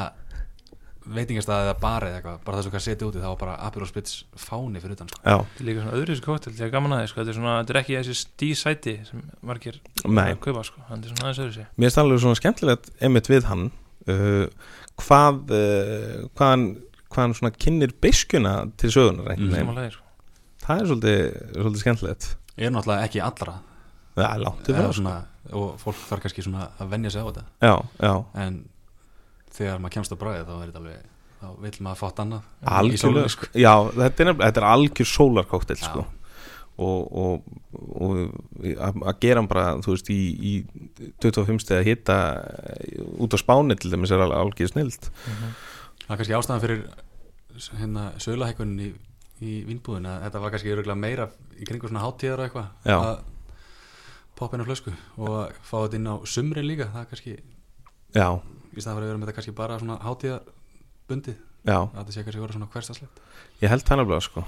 veitingastað eða bar eða eitthvað bara þess að hvað setja úti þá var bara Apple Spitz fáni fyrir utan sko. Þetta er líka svona öðru þessu kóttel, þetta er gaman aðeins sko. þetta, er svona, þetta er ekki þessi stísæti sem margir nei kaupa sko. er svona aðeins öðru sér mér finnst alveg svona skemmtilegt einmitt við hann uh, hvað uh, hvað hann hvað hann svona kynir beiskuna til sögunar samanlega sko. það er svolítið, svolítið skemmtilegt er náttúrulega ekki allra það er það sko. svona, og fólk þarf kannski svona að venja sig á þetta já, já, en þegar maður kemst á bræði þá er þetta alveg þá vil maður fátt annað sólinni, sko. já, þetta er, þetta er algjör sólarkóktel sko. og, og, og að gera hann bara þú veist í, í 25 steg að hitta út á spáni til dæmis er alveg algjör snild það er kannski ástæðan fyrir hérna sögulahækkunin í, í vínbúðin að þetta var kannski meira í kringu svona hátíðar og eitthvað Já. að poppa inn á flösku og að fá þetta inn á sumrin líka það er kannski já, í staðan fyrir að vera með þetta kannski bara svona hátíðarbundið já, að þetta sé kannski vera svona hverstaslegt ég held það nefnilega sko.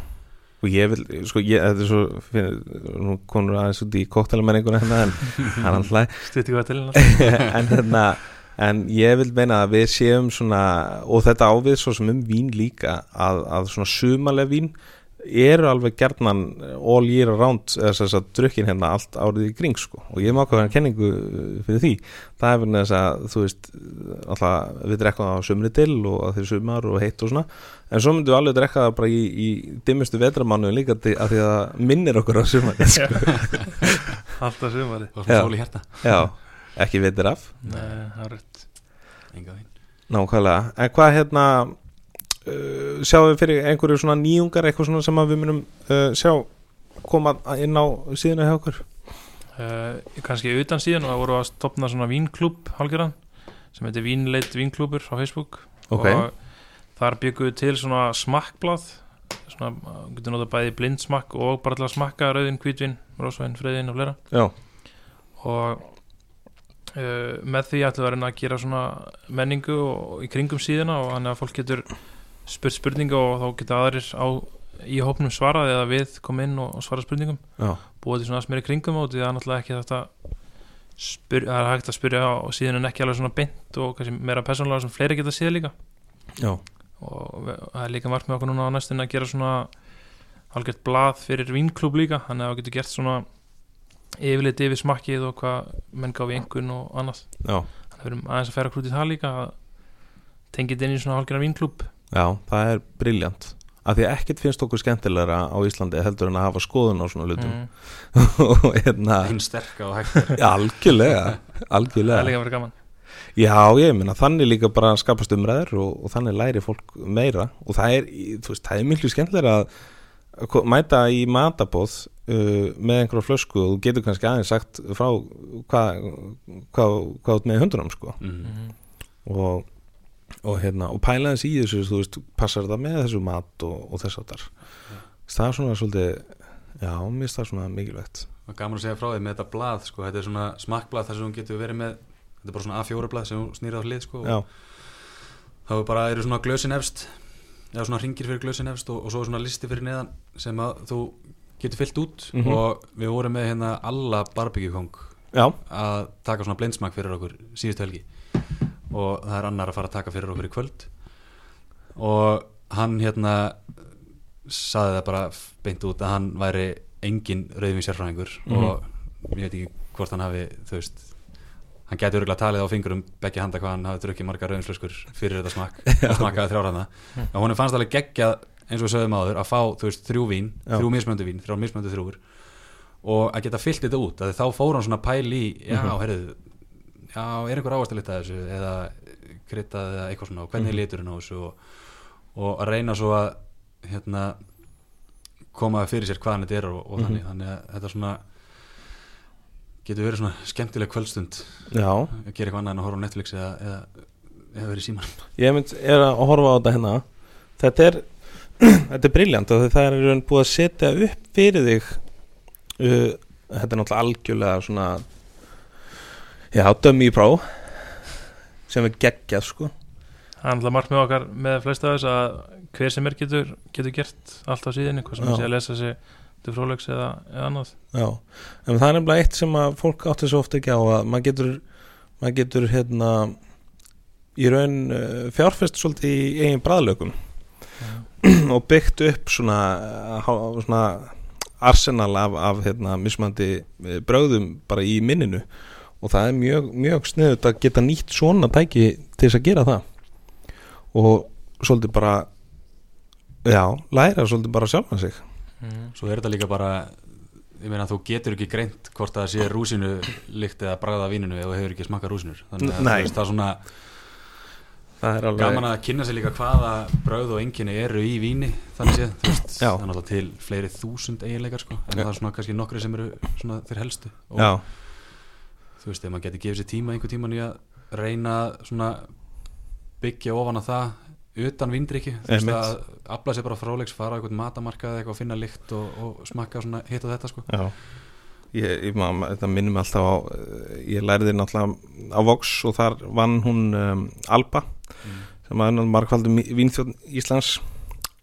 Og ég vil, sko, ég, þetta er svo fyrir, nú konur aðeins út í kóktelamenninguna hérna en hann hann hlæ. Stutti hvað til en hérna en ég vil meina að við séum svona og þetta ávið svo sem um vín líka að, að svona sumaleg vín eru alveg gerðnan all year round eða þess að drukkin hérna allt árið í kring sko. Og ég má hann kenningu fyrir því. Það er verið þess að þú veist alltaf við drekkum það á sumri til og að þeir sumar og heitt og svona. En svo myndum við alveg drekka það bara í, í dimmustu vetramánu líka til, að því að það minnir okkur á sumar sko. alltaf svona Já. sól í hérta já, ekki veitir af. Nei, það er rétt. Enga vín Nákvæmlega, en hvað hérna uh, sjáum við fyrir einhverju svona nýjungar eitthvað svona sem að við munum uh, sjá koma inn á síðuna hjá okkur? Uh, kannski utan síðan og það voru að stopna svona vínklúb hálfgerðan sem heitir Vínleit Vínklúbur á Facebook. Ok. og þar byggum við til svona smakkblað svona, getur notað bæði blindsmakk og bara til að smakka rauðin, hvítvin, rósvæn, freyðin og fleira. Já, og uh, með því ætlum við að reyna að gera svona menningu og, í kringum síðuna og þannig að fólk getur spurt spurninga og þá geta aðrir á, í hópnum svarað eða við koma inn og, og svara spurningum. Búið til svona smeri kringum út því það er náttúrulega ekki þetta spyr, það er hægt að spyrja á síðan en ekki alveg svona beint og kannski meira persónulega sem fleiri geta séð líka. Já, og það er líka margt með okkur núna á næstunni að gera svona algjört blað fyrir vínklúb líka þannig að það getur gert svona yfirleitt yfir smakkið og hvað menn gáfi einhvern og annað. Já, þannig að við erum aðeins að færa krútið það líka að tengja þetta inn í svona hálfgerðan vínklúb já, það er briljant af því að ekkert finnst okkur skemmtilegra á Íslandi heldur en að hafa skoðun á svona hlutum. Mm, og hérna einn sterka og hægt já, algjörlega, það er algjörlega líka verið gaman. Já, ég meina, þannig líka bara skapast umræður og, og þannig læri fólk meira. Og það er, þú veist, það er miklu skemmtilega að mæta í matabóð uh, með einhverja flösku og þú getur kannski aðeins sagt frá hvað hva, hva út með hundunum sko. Mm. mm, og, og hérna, og pæla þess í þessu þú veist, passar það með þessu mat og, og þess að þar það er svona svolítið já, mér finnst það svona mikilvægt og gaman að segja frá því með þetta blað sko. þetta er svona smakkblað þar sem hún getur verið með þetta er bara svona A4 blað sem hún snýrið á hlið sko. þá er bara eru svona glösin efst eða svona ringir fyrir glösin efst og, og svo er svona listi fyrir neðan sem að þú getur fyllt út Mhm. og við vorum með hérna alla barbecue-kong já, að taka svona blindsmak fyrir okkur síðustu helgi og það er annar að fara að taka fyrir okkur í kvöld og hann hérna saði það bara beint út að hann væri engin rauðvin sérfræðingur Mhm. og ég veit ekki hvort hann hafi þú veist hann gæti örgulega talið á fingurum begge handa hvað hann hafi drukkið margar rauðinslöskur fyrir þetta smakk og smakkaði þrjár hana og hún fannst alveg geggjað eins og við sögðum áður að fá þú veist þrjú vín, Já. þrjú mismöndu vín þrjár mismöndu þrjúur og að geta fyllt þetta út að þá fór hann svona pæl í já, Mhm. heyrðu, já, er einhver ávast að lita þessu? Eða kryttað eða eitthvað svona? Og hvernig Mhm. er liturinn á þessu? Og, og að reyna svo að hérna koma fyrir sér hvaðan þetta er og, og Mhm. þannig, þannig að þetta svona getur verið svona skemmtileg kvöldstund. Já, að gera eitthvað annað en að horfa á Netflix eða, eða, eða verið síman ég mynd er að horfa á þetta hérna. Þetta er Þetta er briljant og það er búið að setja upp fyrir þig uh, Þetta er náttúrulega algjörlega svona Já, dömi í pró sem er geggjað sko. Það er alltaf margt með okkar með flesta af þess að hver sem er getur, getur gert allt á síðinni, hvað sem sé að lesa sig til frólegs eða, eða annað. Já, en það er nefnilega eitt sem að fólk átti svo ofta ekki á að maður getur, maður getur hérna í raun uh, fjárfest svolítið í eigin bræðlökum og byggt upp svona, há- svona arsenal af, af hérna, mismandi eh, brögðum bara í minninu og það er mjög, mjög sniðut að geta nýtt svona tæki til þess að gera það. Og svolítið bara já, læra svolítið bara sjálfan sig. Mm. Svo er þetta líka bara ég meina þú getur ekki greint hvort það sé rúsinu lykt eða bragða víninu þú hefur ekki smakað rúsinur þannig að veist, það er svona það er alveg gaman að kynna sér líka hvaða brauð og enginni eru í víni þannig séð, þú veist, það er náttúrulega til fleiri þúsund eiginleikar sko, en Já. það er svona kannski nokkri sem eru svona þeir helstu. Og já, þú veist, ef maður geti gefið sér tíma einhver tíman í að reyna svona byggja ofan að það utan vindriki, þú veist að afla sér bara fráleiks, fara á einhvern matamarkað eða eitthvað, finna lykt og, og smakka svona hitt og þetta sko. Já. Ég, ég, maður, þetta minnum mig alltaf á eh, ég lærði náttúrulega á Vox og þar vann hún um, Alba Mm. sem að hann margfaldum vínþjóðn Íslands.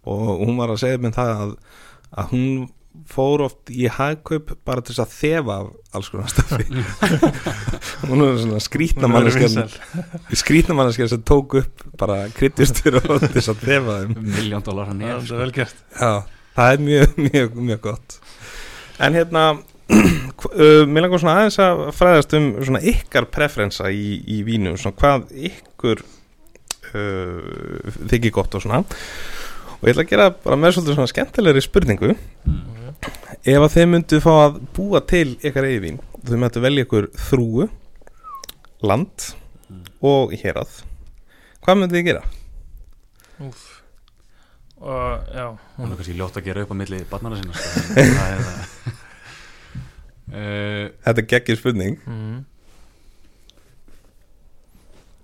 Og hún var að segja mér það að, að hún fór oft í hagkaup bara til þess að þefa af alls konar stafi hún er svona skrítna Hún verður manneskja vinsæl. skrítna manneskja sem tók upp bara kryddjustur og til þess að þefa þeim. Miljón dólar hann Það er er alltaf vel gert. Já, það er mjög, mjög, mjög gott. En hérna uh, Mér langar svona aðeins að fræðast um svona ykkar preferensa í, í vínu svona hvað ykkur uh, þykir gott og svona. Og ég ætla að gera bara með svolítið svona skemmtilegri spurningu. Mm. Ef að þið myndu fá að búa til ykkar eigin þið myndu velja ykkur þrúu land Mm. og hérað hvað myndu þið gera? Úf. og já hún er kannski ljótt að gera upp á milli barnana sinna sko. er það uh, Þetta er geggir spurning mm.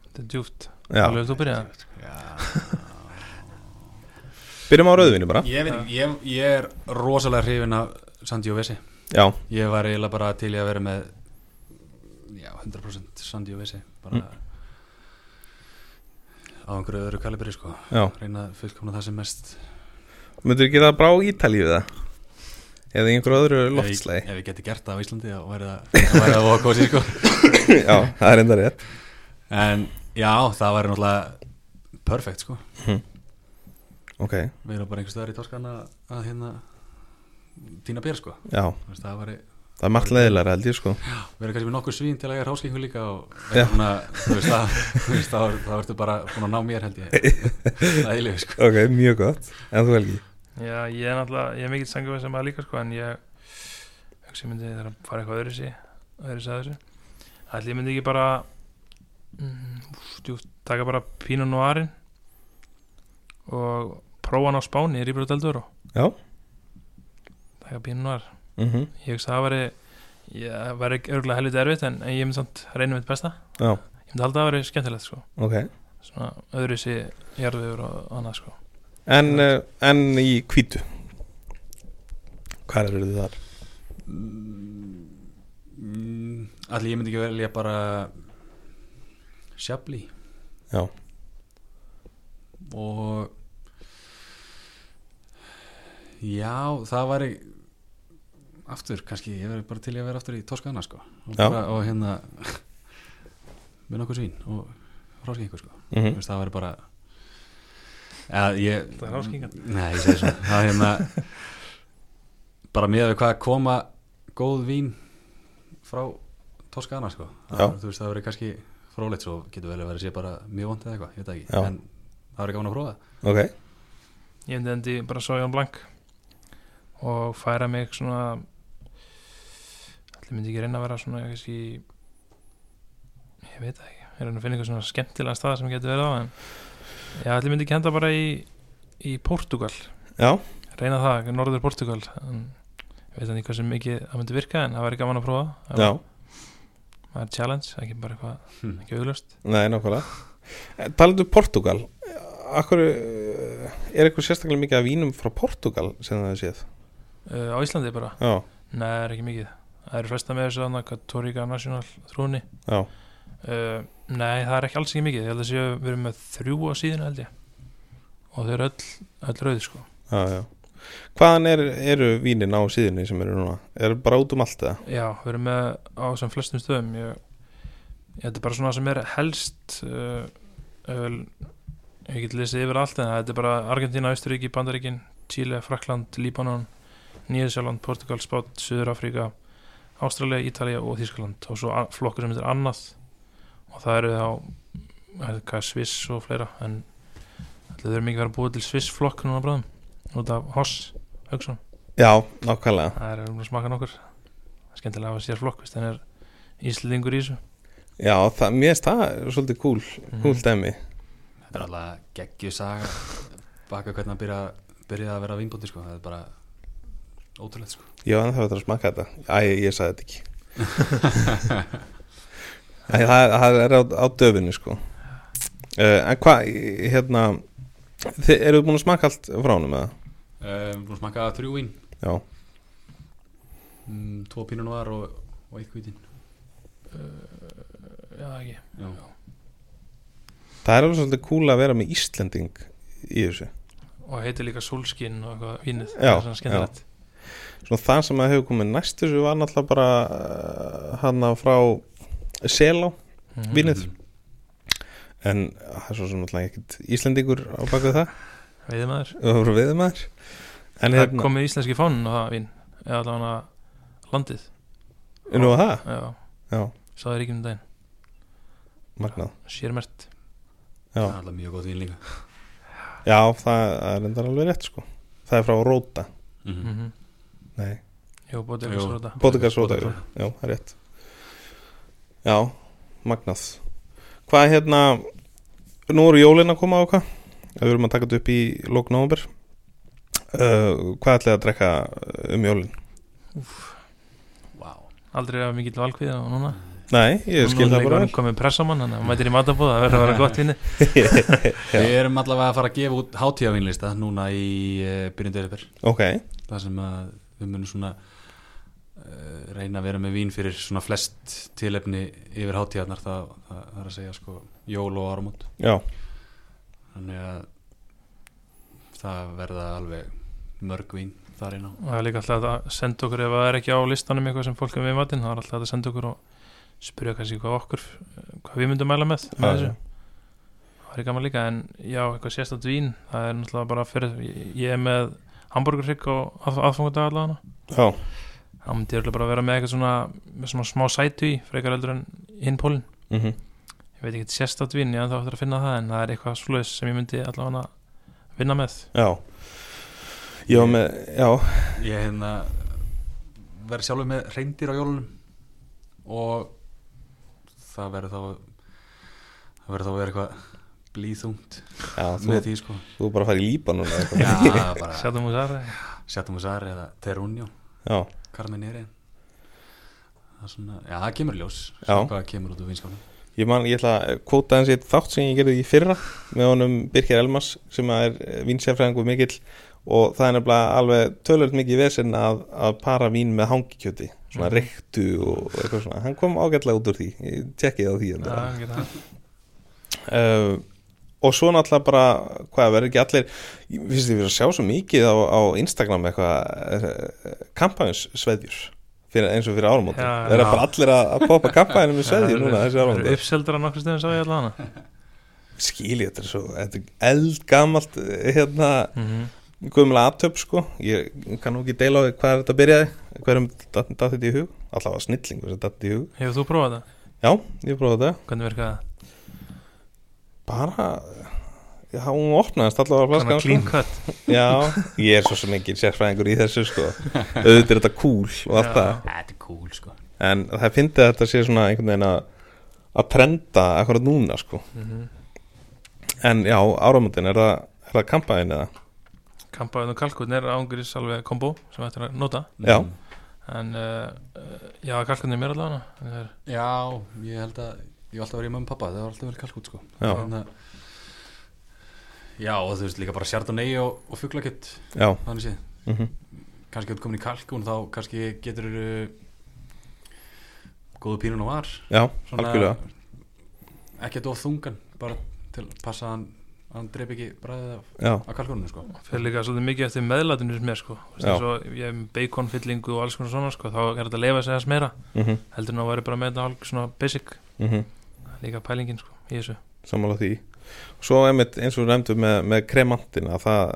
þetta er djúft alveg þú byrja já, byrjum á rauðvinni bara. Ég, veit, ekki, ég, ég er rosalega hrifin af Sangiovese Já, ég var eiginlega bara til í að vera með já, 100% Sangiovese bara á einhverju öðru kalibri sko. Já. Reyna að fullkomna það sem mest. Myndur ekki það brá Ítalíu það? Eða einhverju öðru loftslægi? ég- ef ég geti gert það á Íslandi þá væri það, sí, sko. Já, það er enda rétt. En já, það væri náttúrulega perfekt sko Ok, við erum bara einhver stöðar í Toskana að hérna týna bér sko. Já, veist, það væri það er margt leiðilega held ég sko. Við erum kannski með nokkuð svín til að ég er háskingu líka og Já. svona, þú veist það þú veist, þá, þá ertu bara búin að ná mér held ég. Það er lífið sko. Ok, mjög gott. En þú Helgi? já ég er náttúrulega ég er mikill sangum sem að líka sko en ég ég myndi þegar að fara eitthvað öðru sí öðru að ætli ég myndi ekki bara mm, úf, djúpt, taka bara Pinot Noirin og prófa hann á Spáni í Ríbrú Deldur Já. Taka Pinot Noir mm ég hugsa að það væri örgulega helviti erfitt en ég myndi samt reyna mitt besta. Já, ég myndi halda að það væri skemmtilegt sko. Ok. Svona öðru sí jarðvegur og annað sko. En, uh, en í hvítu? Hvað eru þið þar? mm, allir ég myndi ekki velja bara Chablis Já, og já, það væri aftur, kannski, ég verði bara til í að vera aftur í Toskana sko. Og, bara, og hérna með nokkuð svín og hróskingu sko. Mm Þú veist, það væri bara ja, ég, Það er hráskyngan. Nei, ég segi svona það er hérna bara með við hvað koma góð vín frá Toskana sko. Það, veist, það verið kannski fróleitt svo getur vel að vera að sé bara mjög vond eða eitthvað, ég veit það Já. ekki en það verið gaman að prófa það. Ok. Ég endi bara Sojan Blanc og færa mig svona allir myndi ekki reyna að vera svona kannski ég ég veit það ekki, ég er að finna eitthvað svona skemmtilega stað sem getur verið á en já, allir myndi ekki henda bara í, í Portugal, Já, reyna það norður Portugal en ég veit ekki hvað sem mikið það myndi virka en það væri gaman að prófa. Það já, það er challenge, ekki bara eitthvað Hm. ekki auglöst nei, nákvæmlega. Talandu Portugal Akkur, er eitthvað sérstaklega mikið af vínum frá Portugal sem það er séð? Uh, á Íslandi bara, Já, nei, það er ekki mikið. Það eru flesta með þessu annað Katoriga National þrúni já, uh, nei, það er ekki alls ekki mikið. Ég held að séu við erum með þrjú á síðan held ég. Og þau eru öll, öll rauði sko. Já, já. Hvaðan er, eru vínin á síðunni sem eru núna? Er bara út um allt eða? Já, við erum með á sem flestum stöðum. Ég, ég þetta er bara svona sem er helst uh, uh, ég get lesið yfir allt en þetta er bara Argentina, Austuríki, Bandaríkin Chile, Frakland, Líbanon Nýðsjáland, Portugal, Spát, Suður-Afríka Ástralja, Ítalja og Þískaland og svo flokkur sem þetta er annað. Og það eru þá er Sviss og fleira. En þau eru mikið verið að búið til Sviss flokk núna bráðum út af Hoss Hauksson. Já, nákvæmlega. Það er um að smaka nokkur. Skemmtilega að hafa sér flokk þannig er Íslandingur í þessu. Já, það, mér finnst það svolítið cool, cool Mhm. dæmi. Þetta er alltaf geggju saga. Baka hvernig að byrja, byrja að vera vínbóndi sko. það er bara ótrúlegt sko. Ég var ennþá eftir að smaka þetta. Æ, ég sagði þetta ekki. Æ, það, það er á, á döfinni sko. Uh, En hvað, hérna Þið eru búin að smaka allt frá honum eða? uh, Búin að smaka þrjú vín. Já, mm, Tvo pínun var og, og eitt hvítin. Já ekki. Já, það er alveg svolítið cool að vera með Íslending í þessu. Og heitir líka Solskin og eitthvað vínið. Já, það er svona það sem að hefur komið næst þessu var náttúrulega bara uh, hana frá Selá, Mhm. vínið. En það er svo sem náttúrulega ekkert Íslendingur á baku það. Voru viðmaður En það hérna, komið íslenski fánin á það vín eða allavega landið. Nú að það já, Já, sáði ríkjum daginn. Magnað. Sérmert Já, það er alltaf mjög gott vín líka. Já það er endar alveg rétt sko. Það er frá Róta. Mm mm -hmm. Nei, jú, bótið Jú. eitthvað svona Bótigas Róta jú. Já, það er rétt Já, magnað Hvað er hérna Nú eru jólin að koma á hvað Við erum að taka þetta upp í lók nómber uh, Hvað ætlaði að drekka um jólin? wow. aldrei að mikill valkvið og núna Nei, ég skil það bara vel. komið pressamann þannig að maður mætir í matabóð það verður að vera gott vinni. Við erum allavega að fara að gefa út hátíðavínlista núna í uh, byrjun desember Ok, það sem að við munum svona uh, reyna að vera með vín fyrir svona flest tilefni yfir hátíðarnar það, það, það er að segja sko jól og áramót. Já, þannig að það verða alveg mörg vín þar inn á. Og það er líka alltaf að senda okkur ef það er ekki á listanum eitthvað sem fólk er með í matinn það er alltaf að senda okkur og spyrja kannski hvað okkur hvað við myndum mæla með, með þessu. það er gaman líka en já, eitthvað sérstætt vín það er náttúrulega bara fyrir ég er með hamburgerrygg og að, aðfangadag allavega. Já, þá myndi ég bara vera með eitthvað svona, með svona smá sætu í frekar eldur en hinn pólinn mhm. Ég veit ekki sérstætt vín, ég er ennþá eftir að finna það en það er eitthvað slúðis sem ég myndi allavega vinna með. Já. Ég var með, já, ég hérna verði sjálfur með reyndir á jólunum og það verður þá það verður þá að vera eitthvað þú, með því sko. þú er bara að fara í Líbanon eða eitthvað. já, bara Sjátum úr það Sjátum Sar eða Terunjó Já, Carmenere það er svona, já það kemur ljós. Sjá hvað kemur út úr vinskapnum. Ég, man, ég ætla að kvóta hans eitt þátt sem ég gerði í fyrra með honum Birkir Elmas sem er vinsjafræðingur mikill og það er nefnilega alveg tölvöld mikið vesen að, að para vín með hangikjöti svona Mhm. reyktu og eitthvað svona. Hann kom ágætlega út úr því, ég tekkið á því ja. uh, og svo náttúrulega bara hvað verður ekki allir ég finnst ég verið að sjá svo mikið á, á Instagram eitthvað uh, kampanjusveðjur eins og fyrir áramóti það er bara allir að, að poppa kampanjum með sveðjur núna þessi Það áramóti eru uppseldar á nokkur stöðum sá ég allavega skil ég þetta er svo þetta er eldgamalt hérna mm guðmulega aftöp sko. Ég kann nú ekki deila á því hvað er þetta byrjaði hverjum datt þetta í hug. Allavega snillingur sem datt í hug. Hefur þú prófað það? já, ég prófaði þetta Hvernig virkaði það? Bara já, hún opnaðist allavega Svona flaskan clean sko. cut já, ég er svo sem ekki sérfræðingur í þessu sko auðvitað er þetta cool og allt Já. það þetta er cool sko en það að þetta sé svona einhvern veginn að að trenda akkurat núna sko Mhm. en já, áramöndin, er það, er það kampaðin eða? Kampaðin og kalkun er ángurins alveg kombo sem þetta er að nota Já. en uh, já, kalkun er mér allavega Já, ég held að ég hef alltaf verið í mamma og pappa, það var alltaf vel kalkút sko. Já. Að Já, og þú veist líka bara sjardonei og, og fuglakett Já, þannig séð. Mm kannski ef þú komin í kalkún þá kannski getur uh, góðu pínun og var já, algjörlega. Ekki of þungan bara til að passa að hann, að hann dreip ekki bræðið af, af kalkúninu sko. Fyrir líka svolítið mikið eftir meðlatinu sem er sko. Og ég hef með baconfyllingu og alls konar svona sko þá er þetta að lefa sig þess meira. Mm heldur en að væri bara með þetta hálf svona basic. -hmm. Líka pælingin sko í þessu. Sammála því. Svo einmitt eins og við nefndum með, með kremantina það,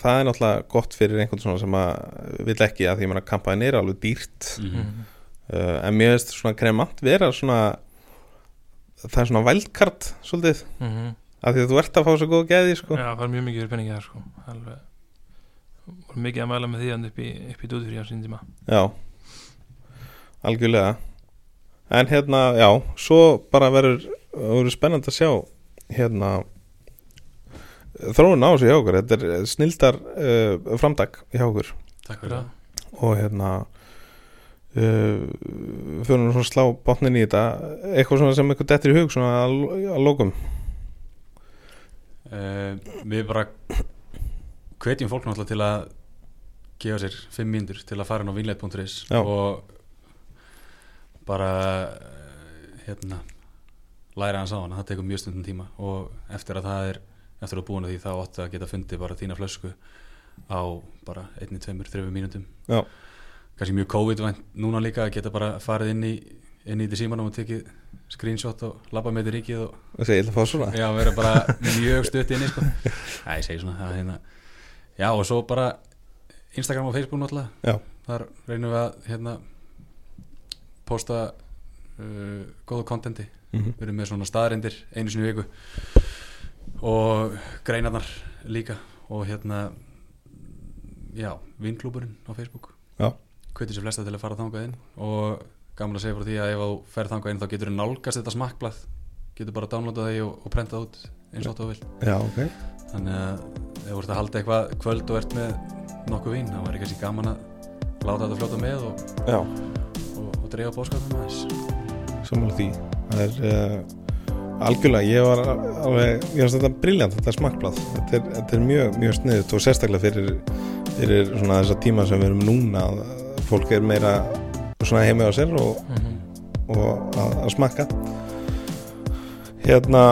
það er náttúrulega gott fyrir einhvern svona sem að vill ekki að því að kampaðin er alveg dýrt. Mm. uh, en mér veist svona kremant vera svona það er svona vældkart svolítið. Mm -hmm. af því að þú ert að fá svo góð geði sko. Já, það er mjög mikið fyrir penningi þar sko. Alveg. Voru mikið að mæla með því hann upp í, í dúti fyrir á sín tíma. Já, algjörlega En hérna, já, svo bara verður, verður spennandi að sjá hérna þróun á þessu hjá okkur, þetta er snildar uh, framdag hjá okkur. Takk fyrir það. Og hérna uh, fyrir nú svona slá botnin í þetta. Eitthvað svona sem eitthvað dettir í hug svona að, að lókum uh, Við bara hvetjum fólk náttúrulega til að gefa sér fimm mínútur til að fara inn á vinleit.is og bara eh, hérna læra hans á hana, það tekur mjög stundum tíma og eftir að það er eftir að búin að því þá áttu að geta fundið bara þína flösku á bara einni, tveimur, þreifur mínútum Já. kannski mjög COVID-vænt núna líka að geta bara farið inn í inn í þetta símanum og tekið screenshot og labba með þetta ríkið og segja, ég ætla að fá svona Já, vera bara mjög stutt inni sko. Æ, ég segi svona það, er hérna. Já, og svo bara Instagram og Facebook náttúrulega Já. Þar reynum við að hérna, posta uh, góðu kontenti Mhm. Við erum með svona staðarindir einu sinni viku. Og greinarnar líka. Og hérna já, vinklúburinn á Facebook. Já. Hveitir sér flesta til að fara þangað inn. Og gaman að segja frá því að ef þú ferð þangað inn þá getur þú nálgast þetta smakkblað. Getur bara downloadað því og, og prentað út eins og þú vilt. Já, ok. Þannig að ef þú ert að halda eitthvað kvöld og ert með nokkuð vín þá væri kannski gaman að láta þetta fljóta með og, Já, og, og dreifa bóskapum aðeins. Sammála því. Það er uh, algjörlega, ég var alveg, ég finnst þetta briljant þetta smakkblað, þetta er, þetta er mjög, mjög sniðut og sérstaklega fyrir, fyrir svona þessa tíma sem við erum núna fólk er meira svona heimi á sér og, mm -hmm. og að, að smakka. Hérna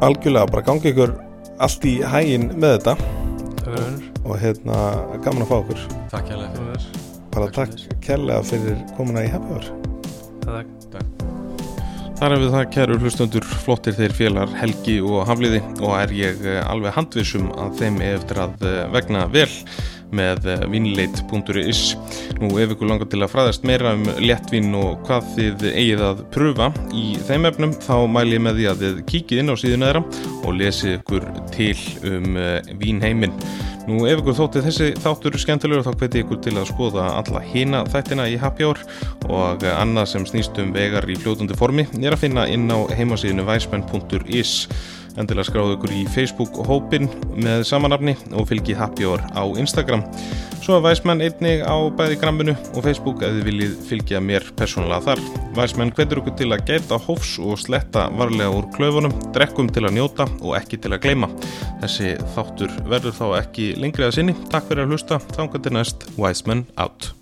algjörlega, bara gangi ykkur allt í hægin með þetta. Önnur og hérna, gaman að fá okkur. Takk hérlega fyrir bara Takk takk kærlega fyrir komuna í happy hour. Takk Þar hefur það kæru hlustundur flottir þeir félagar Helgi og Hafliði og er ég eh, alveg handvissum að þeim eftir að eh, vegna vel með eh, vinleit.is Nú ef ykkur langar til að fræðast meira um léttvin og hvað þið eigið að pröfa í þeim efnum þá mæli ég með því að þið kíkið inn á síðuna þeirra og lesið ykkur til um vínheiminn Nú ef ykkur þótti þessi þáttur skemmtilegur þá hveti ykkur til að skoða alla hina þættina í Happy Hour og annað sem snýst um vegar í fljótundi formi er að finna inn á heimasíðinu væsmenn.is endilega skráðu ykkur í Facebook hópin með samanafni og fylgið Happy Hour á Instagram. Svo er Væsmenn einnig á bæði gramminu og Facebook ef þið viljið fylgja mér persónulega þar. Væsmenn hvetur ykkur til að geta hófs og sletta varlega úr klöfunum drekkum til að njóta og ekki til að gleyma. Þessi þáttur verður þá ekki lengri að sinni. Takk fyrir að hlusta, þangar til næst Væsmenn out